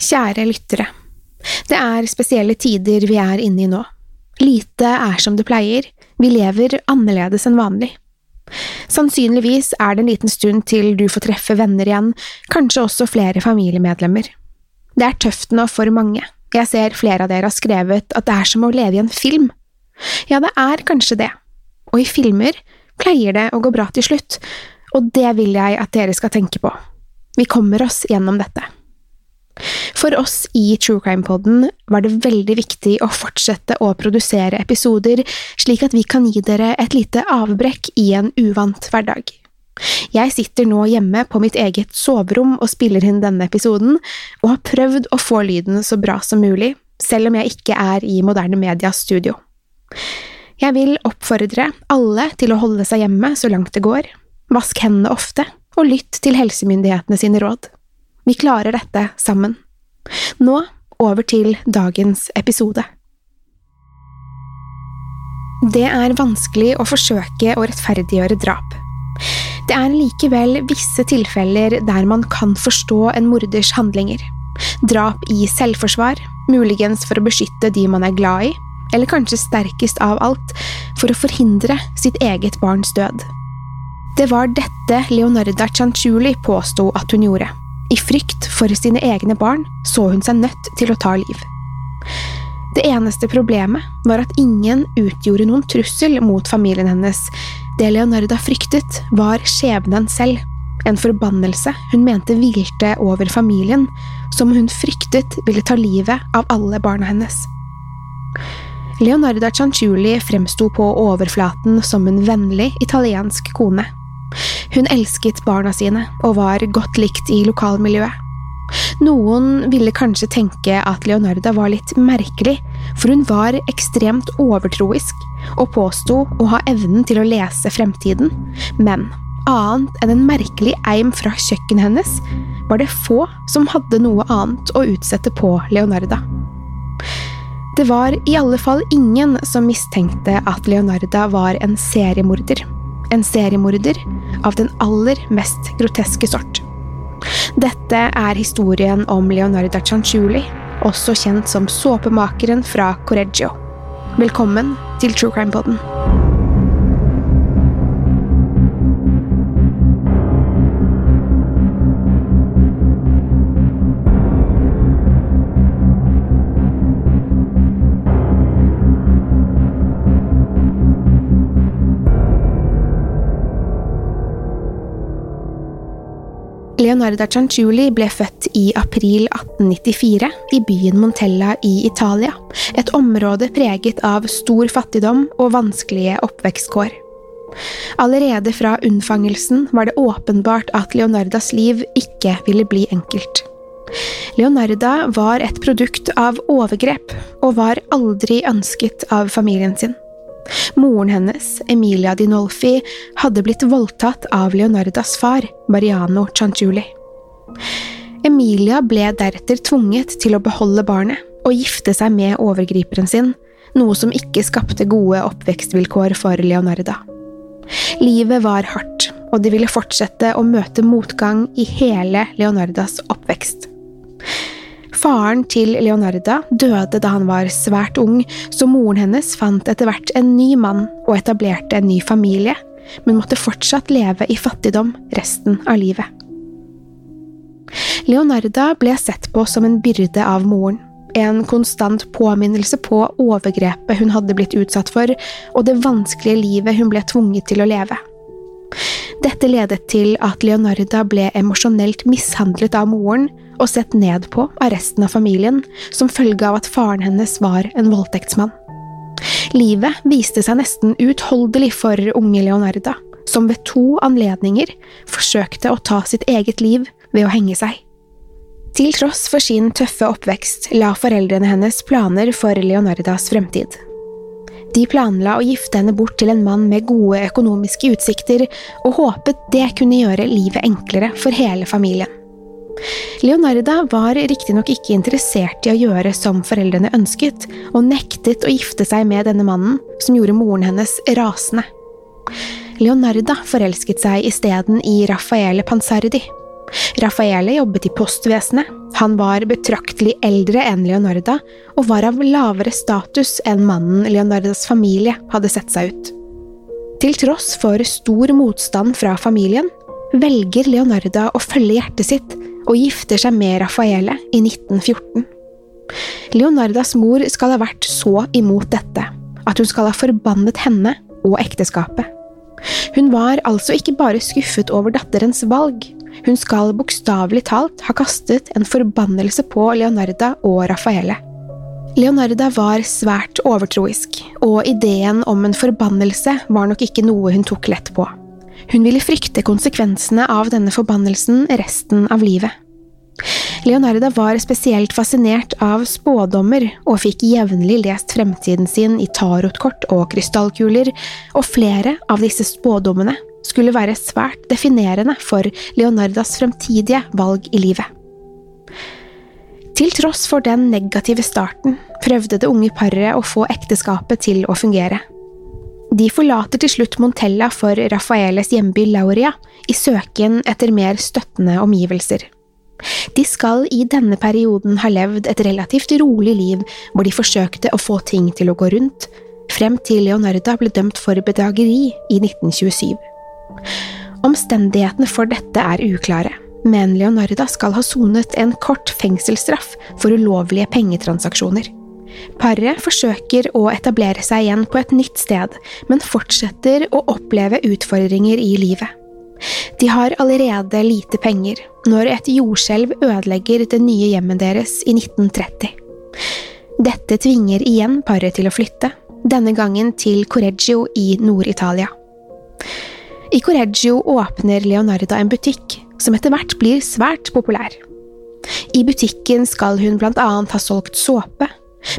Kjære lyttere. Det er spesielle tider vi er inne i nå. Lite er som det pleier, vi lever annerledes enn vanlig. Sannsynligvis er det en liten stund til du får treffe venner igjen, kanskje også flere familiemedlemmer. Det er tøft nå for mange, jeg ser flere av dere har skrevet at det er som å leve i en film. Ja, det er kanskje det, og i filmer pleier det å gå bra til slutt, og det vil jeg at dere skal tenke på. Vi kommer oss gjennom dette. For oss i True Crime-poden var det veldig viktig å fortsette å produsere episoder slik at vi kan gi dere et lite avbrekk i en uvant hverdag. Jeg sitter nå hjemme på mitt eget soverom og spiller inn denne episoden, og har prøvd å få lyden så bra som mulig, selv om jeg ikke er i Moderne Medias studio. Jeg vil oppfordre alle til å holde seg hjemme så langt det går, vask hendene ofte, og lytt til helsemyndighetene sine råd. Vi klarer dette sammen. Nå over til dagens episode. Det er vanskelig å forsøke å rettferdiggjøre drap. Det er likevel visse tilfeller der man kan forstå en morders handlinger. Drap i selvforsvar, muligens for å beskytte de man er glad i, eller kanskje sterkest av alt, for å forhindre sitt eget barns død. Det var dette Leonarda Cianciulli påsto at hun gjorde. I frykt for sine egne barn så hun seg nødt til å ta liv. Det eneste problemet var at ingen utgjorde noen trussel mot familien hennes. Det Leonarda fryktet, var skjebnen selv, en forbannelse hun mente hvilte over familien, som hun fryktet ville ta livet av alle barna hennes. Leonarda Cianciulli fremsto på overflaten som en vennlig italiensk kone. Hun elsket barna sine og var godt likt i lokalmiljøet. Noen ville kanskje tenke at Leonarda var litt merkelig, for hun var ekstremt overtroisk og påsto å ha evnen til å lese fremtiden, men annet enn en merkelig eim fra kjøkkenet hennes var det få som hadde noe annet å utsette på Leonarda. Det var i alle fall ingen som mistenkte at Leonarda var en seriemorder. En seriemorder av den aller mest groteske sort. Dette er historien om Leonarda Cianciulli, også kjent som såpemakeren fra Correggio. Velkommen til True Crime Poden. Leonarda Cianciulli ble født i april 1894 i byen Montella i Italia, et område preget av stor fattigdom og vanskelige oppvekstkår. Allerede fra unnfangelsen var det åpenbart at Leonardas liv ikke ville bli enkelt. Leonarda var et produkt av overgrep, og var aldri ønsket av familien sin. Moren hennes, Emilia Dinolfi, hadde blitt voldtatt av Leonardas far, Mariano Cianciulli. Emilia ble deretter tvunget til å beholde barnet og gifte seg med overgriperen sin, noe som ikke skapte gode oppvekstvilkår for Leonarda. Livet var hardt, og de ville fortsette å møte motgang i hele Leonardas oppvekst. Faren til Leonarda døde da han var svært ung, så moren hennes fant etter hvert en ny mann og etablerte en ny familie, men måtte fortsatt leve i fattigdom resten av livet. Leonarda ble sett på som en byrde av moren, en konstant påminnelse på overgrepet hun hadde blitt utsatt for, og det vanskelige livet hun ble tvunget til å leve. Dette ledet til at Leonarda ble emosjonelt mishandlet av moren og sett ned på av resten av familien, som følge av at faren hennes var en voldtektsmann. Livet viste seg nesten uutholdelig for unge Leonarda, som ved to anledninger forsøkte å ta sitt eget liv ved å henge seg. Til tross for sin tøffe oppvekst la foreldrene hennes planer for Leonardas fremtid. De planla å gifte henne bort til en mann med gode økonomiske utsikter, og håpet det kunne gjøre livet enklere for hele familien. Leonarda var riktignok ikke interessert i å gjøre som foreldrene ønsket, og nektet å gifte seg med denne mannen, som gjorde moren hennes rasende. Leonarda forelsket seg isteden i Raffaele Pansardi. Raffaele jobbet i postvesenet, han var betraktelig eldre enn Leonarda, og var av lavere status enn mannen Leonardas familie hadde sett seg ut. Til tross for stor motstand fra familien, velger Leonarda å følge hjertet sitt og gifter seg med Raffaele i 1914. Leonardas mor skal ha vært så imot dette at hun skal ha forbannet henne og ekteskapet. Hun var altså ikke bare skuffet over datterens valg, hun skal bokstavelig talt ha kastet en forbannelse på Leonarda og Raffaele. Leonarda var svært overtroisk, og ideen om en forbannelse var nok ikke noe hun tok lett på. Hun ville frykte konsekvensene av denne forbannelsen resten av livet. Leonarda var spesielt fascinert av spådommer, og fikk jevnlig lest fremtiden sin i tarotkort og krystallkuler, og flere av disse spådommene skulle være svært definerende for Leonardas fremtidige valg i livet. Til tross for den negative starten prøvde det unge paret å få ekteskapet til å fungere. De forlater til slutt Montella for Raffaeles hjemby Lauria, i søken etter mer støttende omgivelser. De skal i denne perioden ha levd et relativt rolig liv hvor de forsøkte å få ting til å gå rundt, frem til Leonarda ble dømt for bedrageri i 1927. Omstendighetene for dette er uklare, men Leonarda skal ha sonet en kort fengselsstraff for ulovlige pengetransaksjoner. Paret forsøker å etablere seg igjen på et nytt sted, men fortsetter å oppleve utfordringer i livet. De har allerede lite penger når et jordskjelv ødelegger det nye hjemmet deres i 1930. Dette tvinger igjen paret til å flytte, denne gangen til Correggio i Nord-Italia. I Correggio åpner Leonarda en butikk, som etter hvert blir svært populær. I butikken skal hun blant annet ha solgt såpe,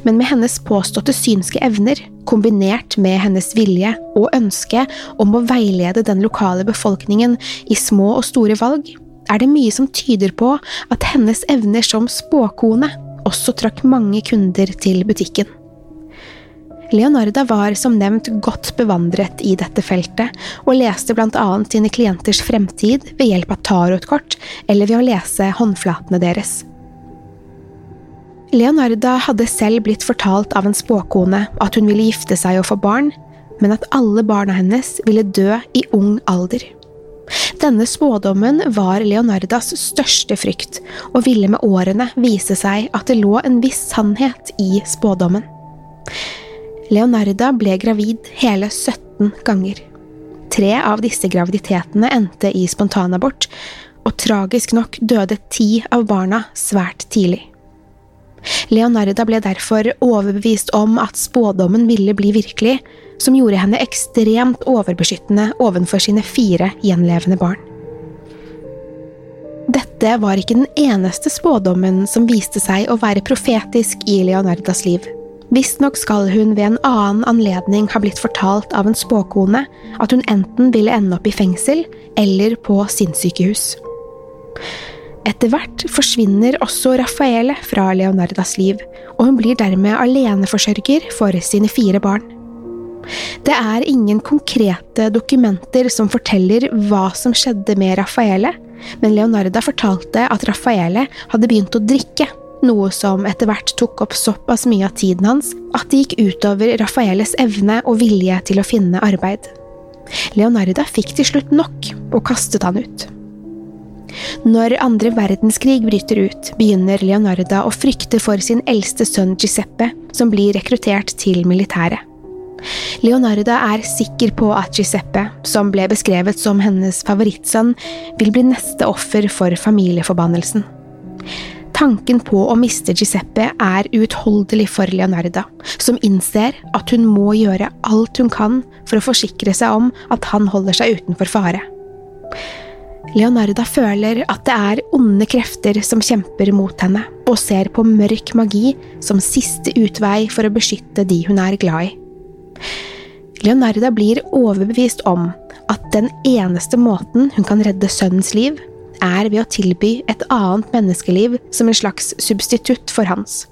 men med hennes påståtte synske evner, kombinert med hennes vilje og ønske om å veilede den lokale befolkningen i små og store valg, er det mye som tyder på at hennes evner som spåkone også trakk mange kunder til butikken. Leonarda var som nevnt godt bevandret i dette feltet, og leste blant annet sine klienters fremtid ved hjelp av tarotkort eller ved å lese håndflatene deres. Leonarda hadde selv blitt fortalt av en spåkone at hun ville gifte seg og få barn, men at alle barna hennes ville dø i ung alder. Denne spådommen var Leonardas største frykt, og ville med årene vise seg at det lå en viss sannhet i spådommen. Leonarda ble gravid hele 17 ganger. Tre av disse graviditetene endte i spontanabort, og tragisk nok døde ti av barna svært tidlig. Leonarda ble derfor overbevist om at spådommen ville bli virkelig, som gjorde henne ekstremt overbeskyttende overfor sine fire gjenlevende barn. Dette var ikke den eneste spådommen som viste seg å være profetisk i Leonardas liv. Visstnok skal hun ved en annen anledning ha blitt fortalt av en spåkone at hun enten ville ende opp i fengsel eller på sinnssykehus. Etter hvert forsvinner også Raffaele fra Leonardas liv, og hun blir dermed aleneforsørger for sine fire barn. Det er ingen konkrete dokumenter som forteller hva som skjedde med Raffaele, men Leonarda fortalte at Raffaele hadde begynt å drikke, noe som etter hvert tok opp såpass mye av tiden hans at det gikk utover Raffaeles evne og vilje til å finne arbeid. Leonarda fikk til slutt nok og kastet han ut. Når andre verdenskrig bryter ut, begynner Leonarda å frykte for sin eldste sønn Giuseppe, som blir rekruttert til militæret. Leonarda er sikker på at Giuseppe, som ble beskrevet som hennes favorittsønn, vil bli neste offer for familieforbannelsen. Tanken på å miste Giuseppe er uutholdelig for Leonarda, som innser at hun må gjøre alt hun kan for å forsikre seg om at han holder seg utenfor fare. Leonarda føler at det er onde krefter som kjemper mot henne, og ser på mørk magi som siste utvei for å beskytte de hun er glad i. Leonarda blir overbevist om at den eneste måten hun kan redde sønnens liv, er ved å tilby et annet menneskeliv som en slags substitutt for hans.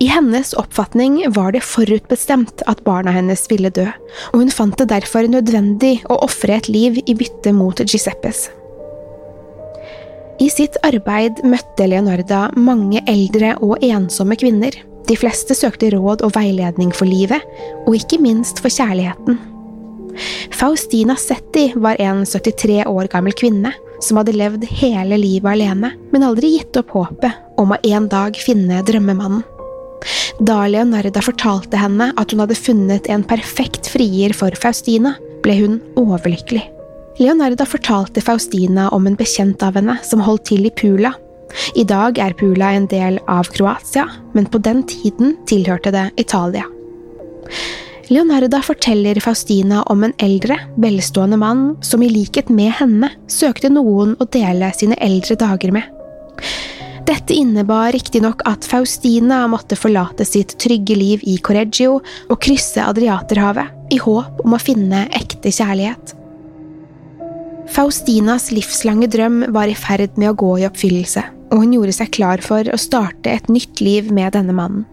I hennes oppfatning var det forutbestemt at barna hennes ville dø, og hun fant det derfor nødvendig å ofre et liv i bytte mot Giuseppes. I sitt arbeid møtte Leonarda mange eldre og ensomme kvinner. De fleste søkte råd og veiledning for livet, og ikke minst for kjærligheten. Faustina Setti var en 73 år gammel kvinne som hadde levd hele livet alene, men aldri gitt opp håpet om å en dag finne drømmemannen. Da Leonarda fortalte henne at hun hadde funnet en perfekt frier for Faustina, ble hun overlykkelig. Leonarda fortalte Faustina om en bekjent av henne som holdt til i Pula, i dag er Pula en del av Kroatia, men på den tiden tilhørte det Italia. Leonarda forteller Faustina om en eldre, velstående mann som i likhet med henne søkte noen å dele sine eldre dager med. Dette innebar riktignok at Faustina måtte forlate sitt trygge liv i Correggio og krysse Adriaterhavet, i håp om å finne ekte kjærlighet. Faustinas livslange drøm var i ferd med å gå i oppfyllelse og hun gjorde seg klar for å starte et nytt liv med denne mannen.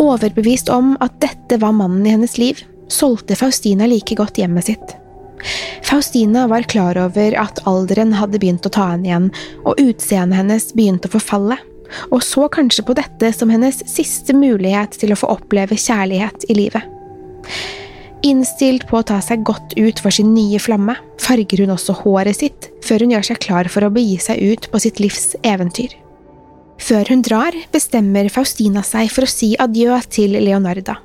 Overbevist om at dette var mannen i hennes liv, solgte Faustina like godt hjemmet sitt. Faustina var klar over at alderen hadde begynt å ta henne igjen, og utseendet hennes begynte å forfalle, og så kanskje på dette som hennes siste mulighet til å få oppleve kjærlighet i livet. Innstilt på å ta seg godt ut for sin nye flamme, farger hun også håret sitt før hun gjør seg klar for å begi seg ut på sitt livs eventyr. Før hun drar, bestemmer Faustina seg for å si adjø til Leonarda.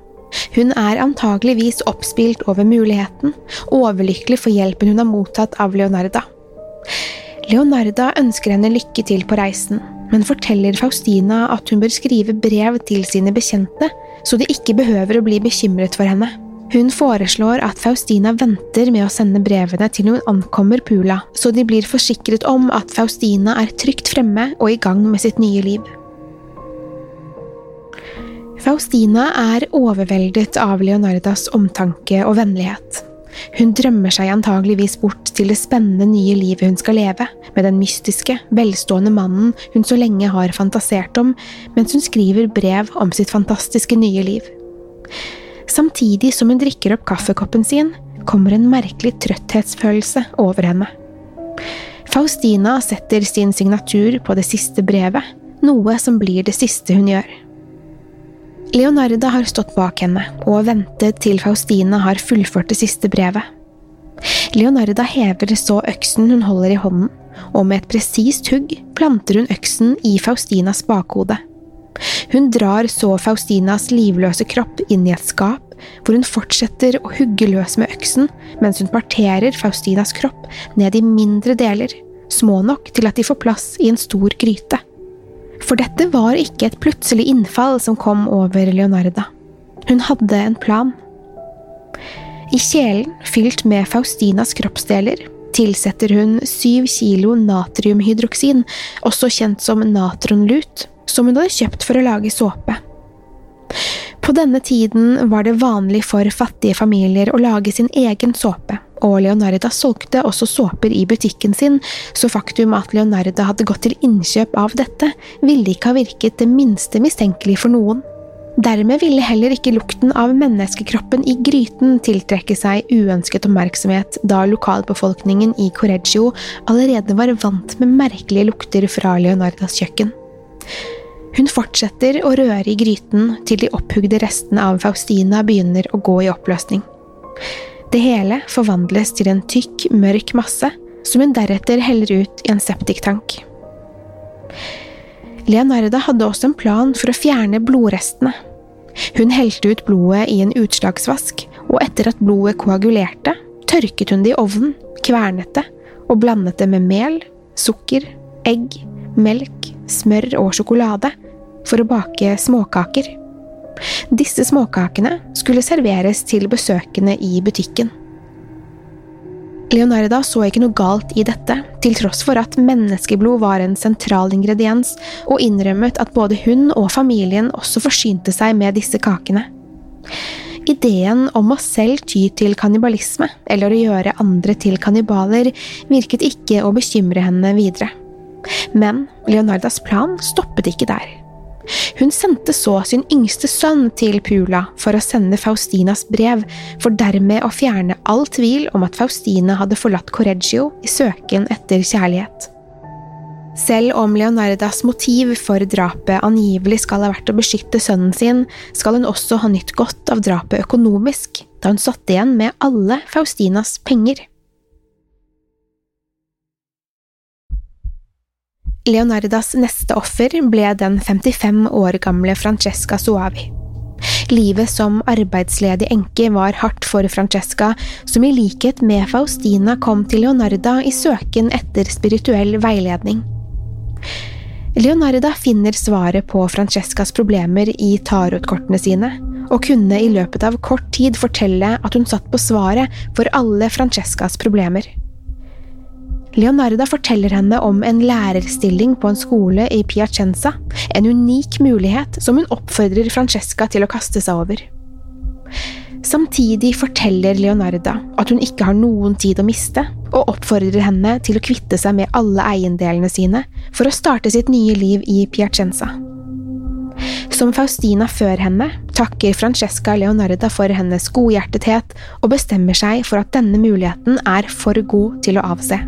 Hun er antageligvis oppspilt over muligheten, overlykkelig for hjelpen hun har mottatt av Leonarda. Leonarda ønsker henne lykke til på reisen, men forteller Faustina at hun bør skrive brev til sine bekjente, så de ikke behøver å bli bekymret for henne. Hun foreslår at Faustina venter med å sende brevene til hun ankommer Pula, så de blir forsikret om at Faustina er trygt fremme og i gang med sitt nye liv. Faustina er overveldet av Leonardas omtanke og vennlighet. Hun drømmer seg antageligvis bort til det spennende nye livet hun skal leve, med den mystiske, velstående mannen hun så lenge har fantasert om, mens hun skriver brev om sitt fantastiske nye liv. Samtidig som hun drikker opp kaffekoppen sin, kommer en merkelig trøtthetsfølelse over henne. Faustina setter sin signatur på det siste brevet, noe som blir det siste hun gjør. Leonarda har stått bak henne og ventet til Faustina har fullført det siste brevet. Leonarda hever så øksen hun holder i hånden, og med et presist hugg planter hun øksen i Faustinas bakhode. Hun drar så Faustinas livløse kropp inn i et skap, hvor hun fortsetter å hugge løs med øksen mens hun parterer Faustinas kropp ned i mindre deler, små nok til at de får plass i en stor gryte. For dette var ikke et plutselig innfall som kom over Leonarda. Hun hadde en plan. I kjelen fylt med Faustinas kroppsdeler tilsetter hun syv kilo natriumhydroksin, også kjent som natronlut, som hun hadde kjøpt for å lage såpe. På denne tiden var det vanlig for fattige familier å lage sin egen såpe, og Leonarda solgte også såper i butikken sin, så faktum at Leonarda hadde gått til innkjøp av dette, ville ikke ha virket det minste mistenkelig for noen. Dermed ville heller ikke lukten av menneskekroppen i gryten tiltrekke seg uønsket oppmerksomhet, da lokalbefolkningen i Correggio allerede var vant med merkelige lukter fra Leonardas kjøkken. Hun fortsetter å røre i gryten til de opphugde restene av Faustina begynner å gå i oppløsning. Det hele forvandles til en tykk, mørk masse, som hun deretter heller ut i en septiktank. Leonarda hadde også en plan for å fjerne blodrestene. Hun helte ut blodet i en utslagsvask, og etter at blodet koagulerte, tørket hun det i ovnen, kvernet det og blandet det med mel, sukker, egg, melk, smør og sjokolade for å bake småkaker. Disse småkakene skulle serveres til besøkende i butikken. Leonarda så ikke noe galt i dette, til tross for at menneskeblod var en sentral ingrediens, og innrømmet at både hun og familien også forsynte seg med disse kakene. Ideen om å selv ty til kannibalisme, eller å gjøre andre til kannibaler, virket ikke å bekymre henne videre. Men Leonardas plan stoppet ikke der. Hun sendte så sin yngste sønn til Pula for å sende Faustinas brev, for dermed å fjerne all tvil om at Faustina hadde forlatt Correggio i søken etter kjærlighet. Selv om Leonardas motiv for drapet angivelig skal ha vært å beskytte sønnen sin, skal hun også ha nytt godt av drapet økonomisk, da hun satt igjen med alle Faustinas penger. Leonardas neste offer ble den 55 år gamle Francesca Suavi. Livet som arbeidsledig enke var hardt for Francesca, som i likhet med Faustina kom til Leonarda i søken etter spirituell veiledning. Leonarda finner svaret på Francescas problemer i tarotkortene sine, og kunne i løpet av kort tid fortelle at hun satt på svaret for alle Francescas problemer. Leonarda forteller henne om en lærerstilling på en skole i Piacenza, en unik mulighet som hun oppfordrer Francesca til å kaste seg over. Samtidig forteller Leonarda at hun ikke har noen tid å miste, og oppfordrer henne til å kvitte seg med alle eiendelene sine for å starte sitt nye liv i Piacenza. Som Faustina før henne takker Francesca Leonarda for hennes godhjertethet og bestemmer seg for at denne muligheten er for god til å avse.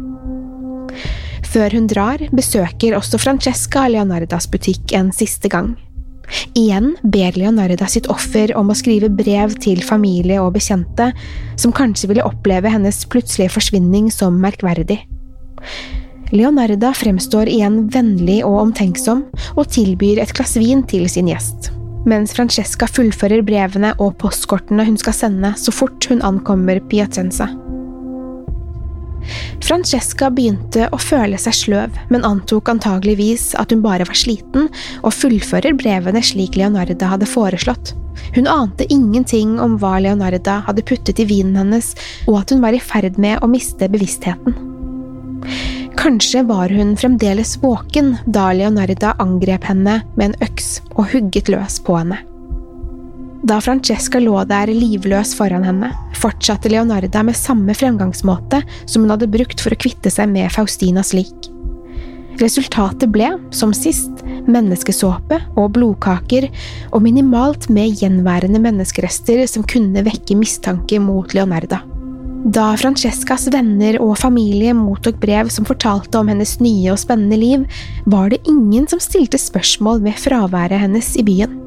Før hun drar, besøker også Francesca Leonardas butikk en siste gang. Igjen ber Leonarda sitt offer om å skrive brev til familie og bekjente, som kanskje ville oppleve hennes plutselige forsvinning som merkverdig. Leonarda fremstår igjen vennlig og omtenksom, og tilbyr et glass vin til sin gjest, mens Francesca fullfører brevene og postkortene hun skal sende så fort hun ankommer Piacenza. Francesca begynte å føle seg sløv, men antok antageligvis at hun bare var sliten, og fullfører brevene slik Leonarda hadde foreslått. Hun ante ingenting om hva Leonarda hadde puttet i vinen hennes, og at hun var i ferd med å miste bevisstheten. Kanskje var hun fremdeles våken da Leonarda angrep henne med en øks og hugget løs på henne. Da Francesca lå der livløs foran henne, fortsatte Leonarda med samme fremgangsmåte som hun hadde brukt for å kvitte seg med Faustinas lik. Resultatet ble, som sist, menneskesåpe og blodkaker, og minimalt med gjenværende menneskerester som kunne vekke mistanke mot Leonarda. Da Francescas venner og familie mottok brev som fortalte om hennes nye og spennende liv, var det ingen som stilte spørsmål ved fraværet hennes i byen.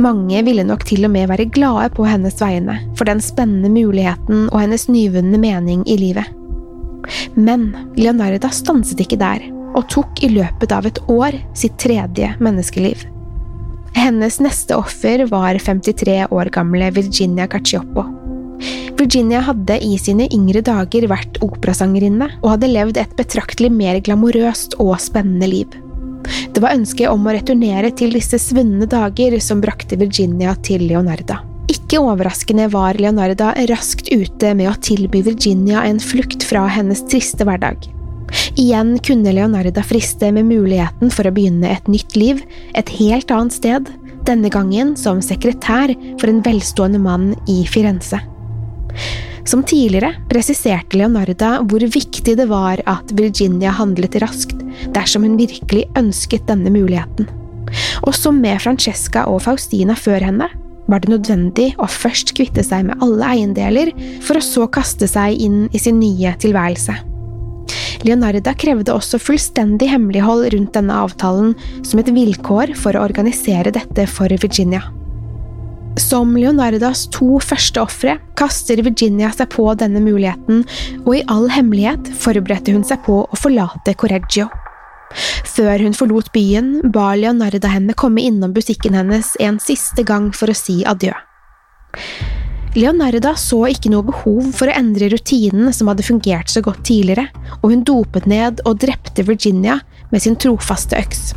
Mange ville nok til og med være glade på hennes vegne for den spennende muligheten og hennes nyvunne mening i livet. Men Leonarda stanset ikke der, og tok i løpet av et år sitt tredje menneskeliv. Hennes neste offer var 53 år gamle Virginia Caccioppo. Virginia hadde i sine yngre dager vært operasangerinne og hadde levd et betraktelig mer glamorøst og spennende liv. Det var ønsket om å returnere til disse svunne dager som brakte Virginia til Leonarda. Ikke overraskende var Leonarda raskt ute med å tilby Virginia en flukt fra hennes triste hverdag. Igjen kunne Leonarda friste med muligheten for å begynne et nytt liv, et helt annet sted, denne gangen som sekretær for en velstående mann i Firenze. Som tidligere presiserte Leonarda hvor viktig det var at Virginia handlet raskt dersom hun virkelig ønsket denne muligheten. Og som med Francesca og Faustina før henne, var det nødvendig å først kvitte seg med alle eiendeler, for å så kaste seg inn i sin nye tilværelse. Leonarda krevde også fullstendig hemmelighold rundt denne avtalen som et vilkår for å organisere dette for Virginia. Som Leonardas to første ofre kaster Virginia seg på denne muligheten, og i all hemmelighet forberedte hun seg på å forlate Correggio. Før hun forlot byen, ba Leonarda henne komme innom butikken hennes en siste gang for å si adjø. Leonarda så ikke noe behov for å endre rutinen som hadde fungert så godt tidligere, og hun dopet ned og drepte Virginia med sin trofaste øks.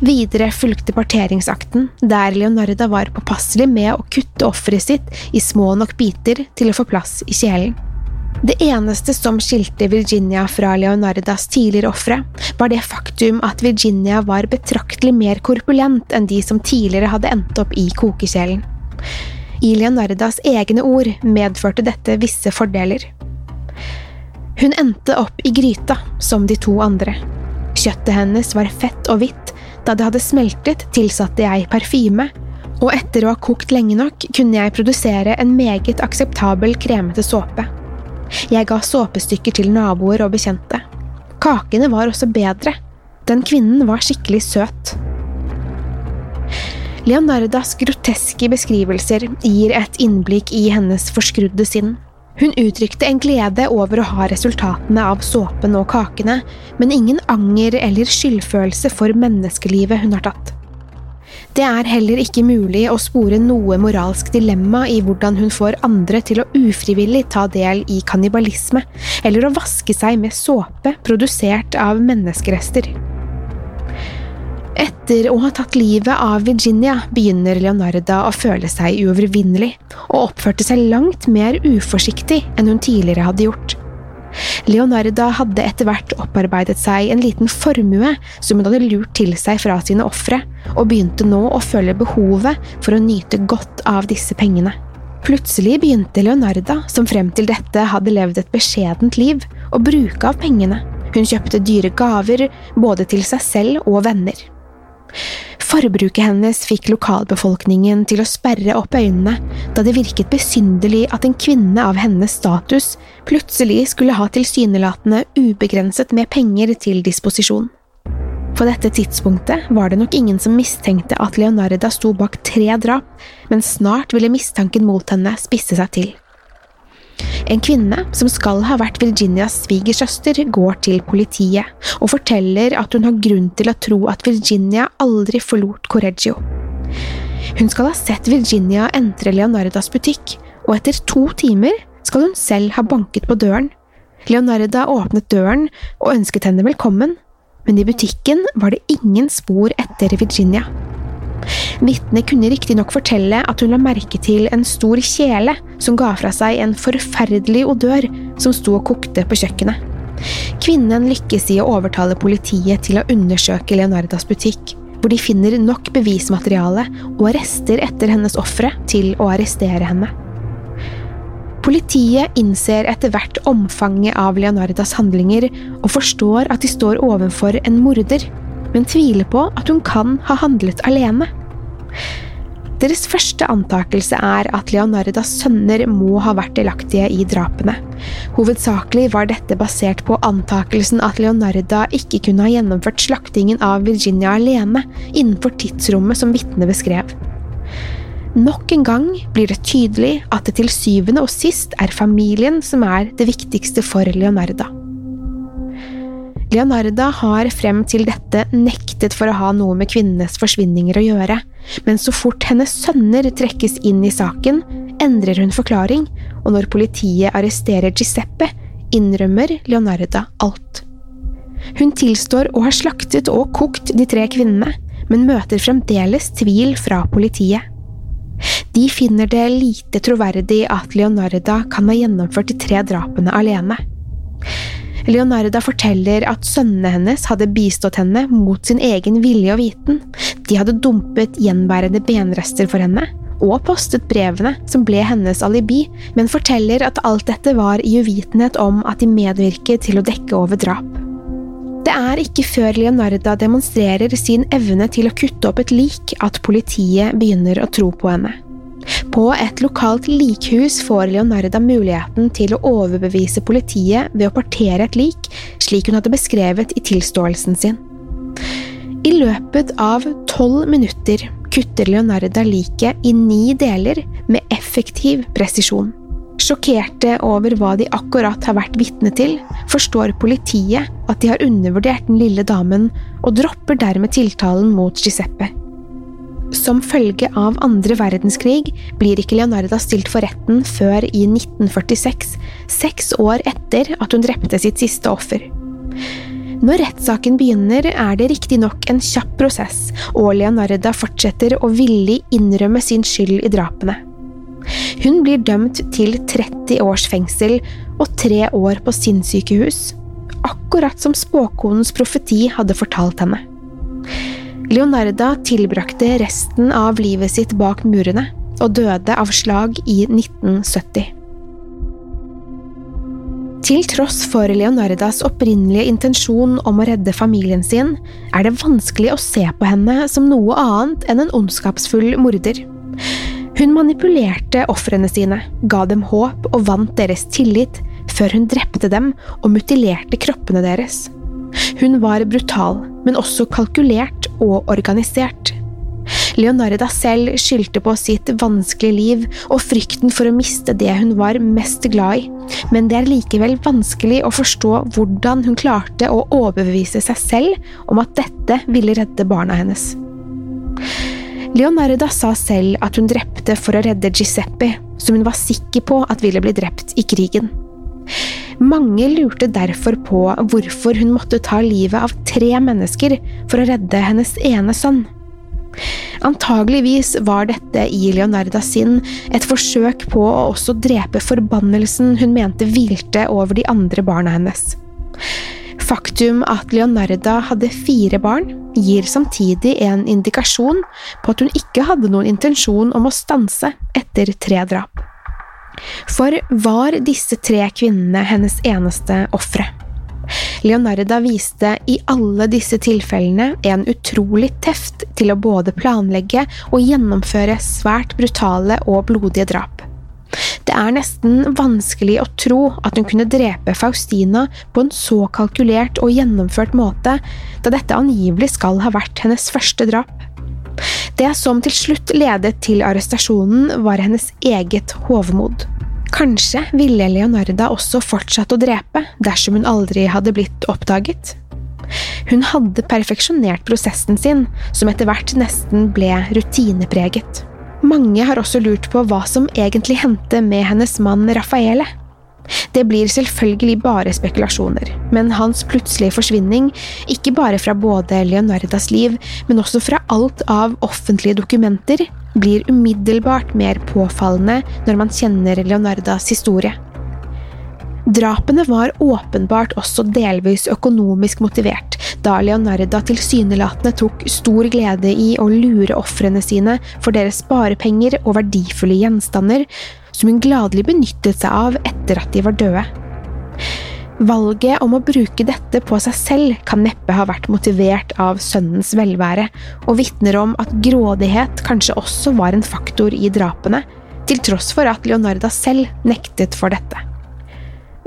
Videre fulgte parteringsakten, der Leonarda var påpasselig med å kutte offeret sitt i små nok biter til å få plass i kjelen. Det eneste som skilte Virginia fra Leonardas tidligere ofre, var det faktum at Virginia var betraktelig mer korpulent enn de som tidligere hadde endt opp i kokekjelen. I Leonardas egne ord medførte dette visse fordeler. Hun endte opp i gryta, som de to andre. Kjøttet hennes var fett og hvitt, da det hadde smeltet, tilsatte jeg parfyme, og etter å ha kokt lenge nok, kunne jeg produsere en meget akseptabel kremete såpe. Jeg ga såpestykker til naboer og bekjente. Kakene var også bedre. Den kvinnen var skikkelig søt. Leonardas groteske beskrivelser gir et innblikk i hennes forskrudde sinn. Hun uttrykte en glede over å ha resultatene av såpen og kakene, men ingen anger eller skyldfølelse for menneskelivet hun har tatt. Det er heller ikke mulig å spore noe moralsk dilemma i hvordan hun får andre til å ufrivillig ta del i kannibalisme, eller å vaske seg med såpe produsert av menneskerester. Etter å ha tatt livet av Virginia begynner Leonarda å føle seg uovervinnelig, og oppførte seg langt mer uforsiktig enn hun tidligere hadde gjort. Leonarda hadde etter hvert opparbeidet seg en liten formue som hun hadde lurt til seg fra sine ofre, og begynte nå å føle behovet for å nyte godt av disse pengene. Plutselig begynte Leonarda, som frem til dette hadde levd et beskjedent liv, å bruke av pengene. Hun kjøpte dyre gaver, både til seg selv og venner. Forbruket hennes fikk lokalbefolkningen til å sperre opp øynene, da det virket besynderlig at en kvinne av hennes status plutselig skulle ha tilsynelatende ubegrenset med penger til disposisjon. På dette tidspunktet var det nok ingen som mistenkte at Leonarda sto bak tre drap, men snart ville mistanken mot henne spisse seg til. En kvinne som skal ha vært Virginias svigersøster, går til politiet og forteller at hun har grunn til å tro at Virginia aldri forlot Correggio. Hun skal ha sett Virginia entre Leonardas butikk, og etter to timer skal hun selv ha banket på døren. Leonarda åpnet døren og ønsket henne velkommen, men i butikken var det ingen spor etter Virginia. Vitnet kunne riktignok fortelle at hun la merke til en stor kjele som ga fra seg en forferdelig odør som sto og kokte på kjøkkenet. Kvinnen lykkes i å overtale politiet til å undersøke Leonardas butikk, hvor de finner nok bevismateriale og rester etter hennes ofre til å arrestere henne. Politiet innser etter hvert omfanget av Leonardas handlinger og forstår at de står overfor en morder men tviler på at hun kan ha handlet alene. Deres første antakelse er at Leonardas sønner må ha vært delaktige i drapene. Hovedsakelig var dette basert på antakelsen at Leonarda ikke kunne ha gjennomført slaktingen av Virginia alene innenfor tidsrommet som vitnet beskrev. Nok en gang blir det tydelig at det til syvende og sist er familien som er det viktigste for Leonarda. Leonarda har frem til dette nektet for å ha noe med kvinnenes forsvinninger å gjøre, men så fort hennes sønner trekkes inn i saken, endrer hun forklaring, og når politiet arresterer Giuseppe, innrømmer Leonarda alt. Hun tilstår å ha slaktet og kokt de tre kvinnene, men møter fremdeles tvil fra politiet. De finner det lite troverdig at Leonarda kan ha gjennomført de tre drapene alene. Leonarda forteller at sønnene hennes hadde bistått henne mot sin egen vilje og viten. De hadde dumpet gjenbærende benrester for henne, og postet brevene som ble hennes alibi, men forteller at alt dette var i uvitenhet om at de medvirket til å dekke over drap. Det er ikke før Leonarda demonstrerer sin evne til å kutte opp et lik at politiet begynner å tro på henne. På et lokalt likhus får Leonarda muligheten til å overbevise politiet ved å partere et lik, slik hun hadde beskrevet i tilståelsen sin. I løpet av tolv minutter kutter Leonarda liket i ni deler med effektiv presisjon. Sjokkerte over hva de akkurat har vært vitne til, forstår politiet at de har undervurdert den lille damen, og dropper dermed tiltalen mot Giuseppe. Som følge av andre verdenskrig blir ikke Leonarda stilt for retten før i 1946, seks år etter at hun drepte sitt siste offer. Når rettssaken begynner, er det riktignok en kjapp prosess, og Leonarda fortsetter å villig innrømme sin skyld i drapene. Hun blir dømt til 30 års fengsel og tre år på sinnssykehus, akkurat som spåkonens profeti hadde fortalt henne. Leonarda tilbrakte resten av livet sitt bak murene, og døde av slag i 1970. Til tross for Leonardas opprinnelige intensjon om å redde familien sin, er det vanskelig å se på henne som noe annet enn en ondskapsfull morder. Hun manipulerte ofrene sine, ga dem håp og vant deres tillit, før hun drepte dem og mutilerte kroppene deres. Hun var brutal, men også kalkulert og organisert. Leonarda selv skyldte på sitt vanskelige liv og frykten for å miste det hun var mest glad i, men det er likevel vanskelig å forstå hvordan hun klarte å overbevise seg selv om at dette ville redde barna hennes. Leonarda sa selv at hun drepte for å redde Giuseppe, som hun var sikker på at ville bli drept i krigen. Mange lurte derfor på hvorfor hun måtte ta livet av tre mennesker for å redde hennes ene sønn. Antageligvis var dette i Leonardas sinn et forsøk på å også drepe forbannelsen hun mente hvilte over de andre barna hennes. Faktum at Leonarda hadde fire barn, gir samtidig en indikasjon på at hun ikke hadde noen intensjon om å stanse etter tre drap. For var disse tre kvinnene hennes eneste ofre? Leonarda viste i alle disse tilfellene en utrolig teft til å både planlegge og gjennomføre svært brutale og blodige drap. Det er nesten vanskelig å tro at hun kunne drepe Faustina på en så kalkulert og gjennomført måte, da dette angivelig skal ha vært hennes første drap. Det som til slutt ledet til arrestasjonen, var hennes eget hovmod. Kanskje ville Leonarda også fortsatt å drepe dersom hun aldri hadde blitt oppdaget? Hun hadde perfeksjonert prosessen sin, som etter hvert nesten ble rutinepreget. Mange har også lurt på hva som egentlig hendte med hennes mann Raffaele. Det blir selvfølgelig bare spekulasjoner, men hans plutselige forsvinning, ikke bare fra både Leonardas liv, men også fra alt av offentlige dokumenter, blir umiddelbart mer påfallende når man kjenner Leonardas historie. Drapene var åpenbart også delvis økonomisk motivert, da Leonarda tilsynelatende tok stor glede i å lure ofrene sine for deres sparepenger og verdifulle gjenstander, som hun gladelig benyttet seg av etter at de var døde. Valget om å bruke dette på seg selv kan neppe ha vært motivert av sønnens velvære, og vitner om at grådighet kanskje også var en faktor i drapene, til tross for at Leonarda selv nektet for dette.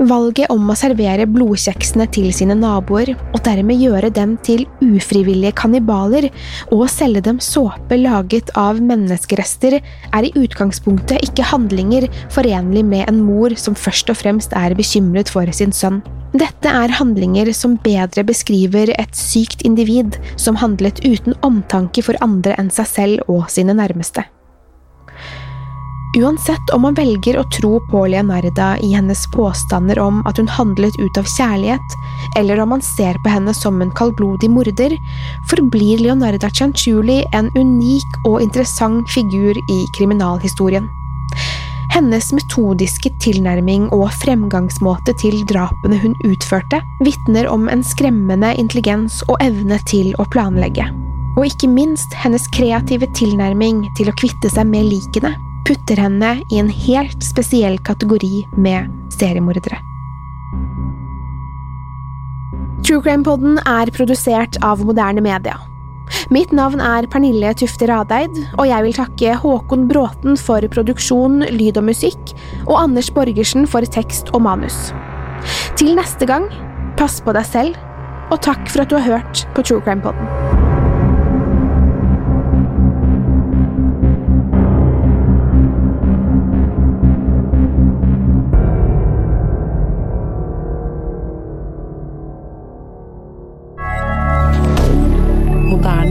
Valget om å servere blodkjeksene til sine naboer, og dermed gjøre dem til ufrivillige kannibaler, og selge dem såpe laget av menneskerester, er i utgangspunktet ikke handlinger forenlig med en mor som først og fremst er bekymret for sin sønn. Dette er handlinger som bedre beskriver et sykt individ som handlet uten omtanke for andre enn seg selv og sine nærmeste. Uansett om man velger å tro på Leonarda i hennes påstander om at hun handlet ut av kjærlighet, eller om man ser på henne som en kaldblodig morder, forblir Leonarda Cianciulli en unik og interessant figur i kriminalhistorien. Hennes metodiske tilnærming og fremgangsmåte til drapene hun utførte, vitner om en skremmende intelligens og evne til å planlegge. Og ikke minst hennes kreative tilnærming til å kvitte seg med likene putter henne i en helt spesiell kategori med seriemordere. True Crime-poden er produsert av moderne media. Mitt navn er Pernille Tufte Radeid, og jeg vil takke Håkon Bråten for produksjon, lyd og musikk, og Anders Borgersen for tekst og manus. Til neste gang, pass på deg selv, og takk for at du har hørt på True Crime-poden.